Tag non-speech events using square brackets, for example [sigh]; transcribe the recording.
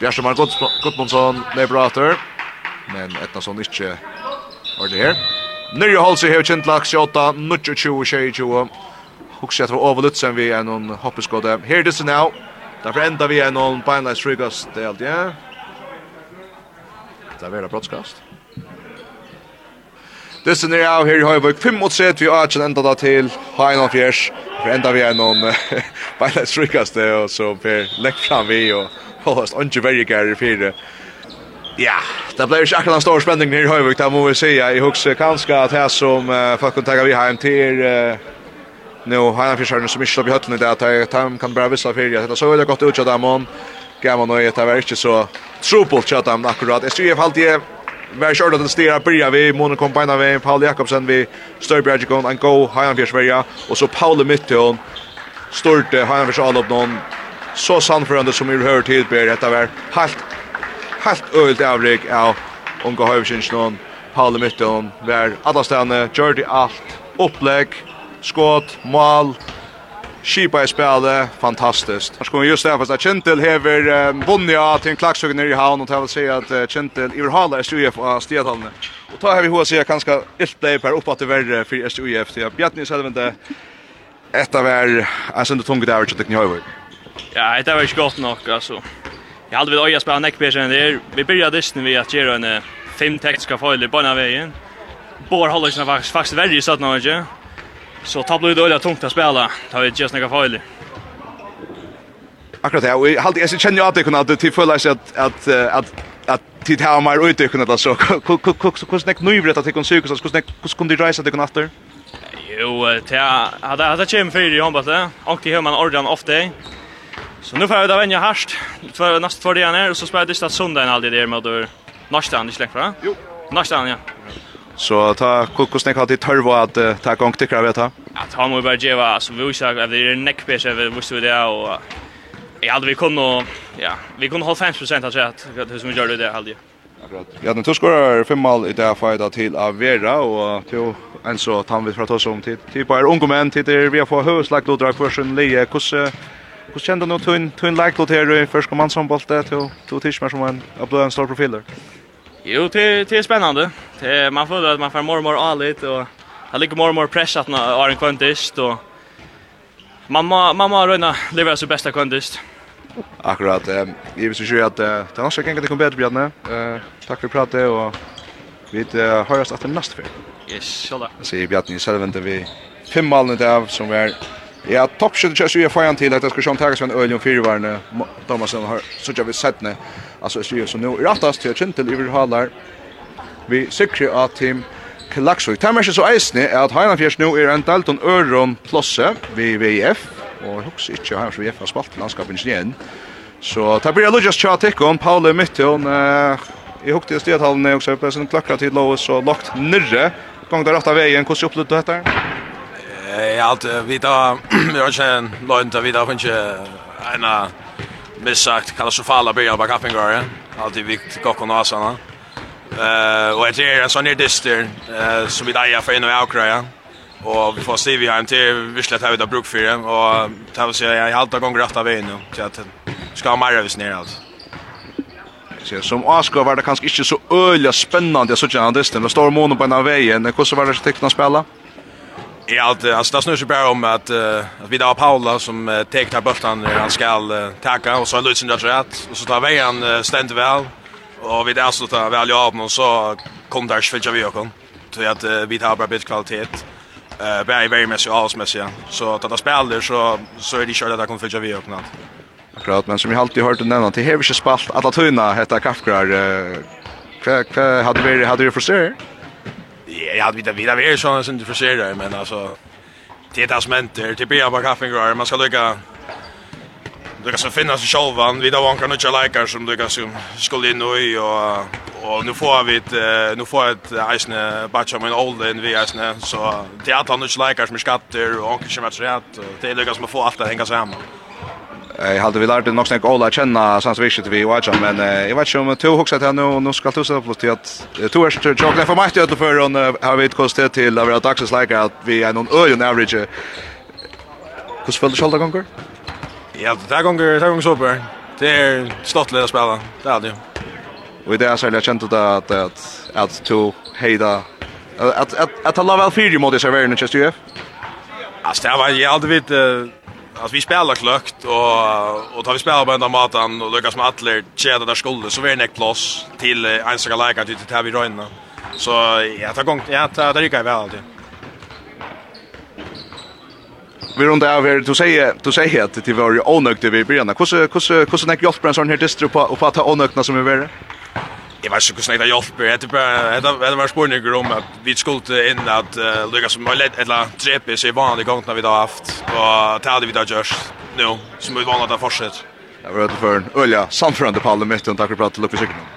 Bjärsmar Gottmundsson med brater. Men Etnason inte var det här. Nyrje Halsey har känt lax 28, nutje 20, 20, 20. Huxa att vara överlut sen vi er noen hoppeskåde. Here this now. Derfor enda vi er noen beinleis rygast det ja. Det er värda brottskast. Dysen er av her i Høyvøk, 5 mot 3, vi har ikke enda da til Høyen og Fjers, for enda vi er noen [laughs] beile strykaste, og så per lekk fram vi, og holdes ikke veldig gær i fire. Ja, det blir ikke akkurat en stor spenning her i Høyvøk, det må vi si, jeg husker kanskje at her som uh, folk kan tenke vi hjem til, uh, nå Høyen og Fjerserne som ikke slår i høttene, det at de kan bare visse fire, det så veldig godt ut av dem, og gammel nøye, det var ikke så trupult kjøtt dem akkurat. Jeg tror i hvert fall var kjørt til stera byrja vi Mona Kombina vi Paul Jakobsen vi Størbjergikon en go Hayan Fjersverja og så Paul Mitton storte Hayan Fjersalop någon så sannförande som vi hör till ber. Detta var helt helt ölt avrik av Onka Hövsins någon Paul Mitton var alla stanna gjorde allt. Upplägg skott mål. Skipa i spelet, fantastiskt. Här ska vi just det fast att Kentel hever Bonja till en klaxhugg nere i havn och jag vill säga att Kentel i Urhala är SUF av Stedhalne. Och ta här vi hos jag ganska illt blev här uppåt i värre för SUF till Bjartni Selvente. Ett av er, alltså inte tungt över till Knjöhöj. Ja, det var ju gott nog alltså. Jag hade väl öja spela neck där. det. Vi började dist vid att göra en fem tekniska fel i bana vägen. Bor håller sig faktiskt faktiskt värre i sådana inte. Så tar blir det öliga tungt att spela. Det har ju just några fel. Akkurat det. Och halt jag känner ju att det kunde att det sig att att att att tid här mer ut det kunde så hur snack nu vet att det kan söka så hur snack hur kunde resa det kan efter. Jo, det hade hade kämpat för i handbollen. Och hör man ordan ofta. Så nu får vi det vänja harst. För nästa två dagar och så spelar det sista söndagen alltid där med då. Nästa han i släkt va? Jo. Nästa ja. Så ta kokosnek har det tørva at ta gång tycker jag vet ha. Att han måste bara ge va så vi ska att det är neck piece vi måste det och Ja, hade vi kunde ja, vi kunde hålla 5 att säga att det som vi gjorde det hade. Akkurat. Ja, den torskar fem mål i det fighta till Avera och till en så tar vi prata oss om tid. Typ är unga män till det vi har fått höslagt och drag för sin leje. Hur hur kände du tun tun lagt då här i första man som bollen till till Tishmer som en applåd en stor profiler. Jo, det det är spännande. Eh, man får att man får mer och mer alit och det ligger mer och mer press att man en kvantist och man mamma man röna leva så bästa kvantist. Akkurat. Eh, jag vill säga att eh, det har säkert det kommit bättre Bjarne. Eh, tack för pratet och vi det hörs efter nästa för. Yes, så då. Så Bjarne själv vi fem mål nu där som är Ja, toppskjøttet kjøres vi er foran til at jeg skal sjøen takkes med en øl og fyrvarende Thomasen har så jag vi sett ned. Altså, jeg sier så nå, i rattast til jeg kjent til Iver Halar, vi sikri av team Klaksvøy. Det er ikke så eisne at Heinafjers nå er en Dalton Øron Plosse ved VIF, og jeg husker ikke Heinafjers VIF har spalt landskapen ikke igjen. Så det blir Lujas Tjatikon, Paule Mytton, jeg husker i stedhalene også, på sin klakra tid Lovis så lagt nyrre. Gång der rett av veien, hvordan opplevde du dette? Ja, alt, [clears throat] vi da, vi har ikke en løgn til, vi da, finner ikke en missagt katastrofala byrjan bak Appingar, alltid vikt gokk og nasana. Ja. Eh och det är en sån här dyster eh som vi där för en och avkraja. Och vi får se vi har en till vislet här utav bruk för den och tar vi jag halta gånger rätta vägen nu så att ska ha mer över ner alltså. Så som Asko var det kanske inte så öliga spännande jag såg han dysten. Det står månen på en av vägen. Hur så var det tecknat spela? Ja, alltså, alltså det snurrar sig bara om att, uh, att vi har Paula som uh, tecknar bultan när han ska uh, tacka och så har Lutzen rätt rätt och så tar vägen uh, ständigt väl Och vi det tar väl jag av någon så kom där svälja vi och kom. Så att vi har bara bit kvalitet. Eh uh, very messy alls messy. Så att det spelar så så är det kört att det kommer följa vi och något. Akkurat, men som jag alltid hört nämna till här vi ska spalt alla tunna heter kaffkrar. Kva kva hade vi hade du frustrerad? Ja, jag hade vidare vidare vi är såna som du frustrerad men alltså det är det som händer. Det blir bara. Man ska lycka du kan så finna sig själva vi då vankar några likar som du kan som skulle in och och och nu får vi ett nu får ett isne batcha men old in vi isne så det är att några likar som skatter och kanske match rätt och det lyckas man få allt att hänga samman. Jag hade vi lärt nog snäck alla känna sans vi shit vi watcha men jag vet inte om två huxat här nu nu ska tusen upp till att två är så chocolate för mig att för hon har vi ett kost till att vara dagslikar att vi är någon öjon average. Hur spelar du själva gånger? Ja, det där gånger, det gånger super. Det är slottliga spelare. Det är det ju. Och det är så jag kände att att att to hejda att att att alla väl fyra mot sig värna just ju. Alltså det var ju aldrig vet att vi spelar klökt och och tar vi spelar på den maten och lyckas med alla kedjor där skulle så vi är näck plats till en såg läge att här vi rönna. Så jag tar gång jag tar det gick väl alltid vi runt av här du säger du säger att det var onökte vi början. Hur hur hur snack hjälper en sån här distro på och på att ta onökna som är värre. Jag vet inte hur snack det hjälper. Det är bara det det var spårningar om att vi skulle in att Lucas som har lett eller trepe sig vanlig gång när vi då haft och tade vi då just nu som vi vanligt har fortsatt. Jag var inte för en öliga samförande på alla möten tack för att Lucas Sigmund.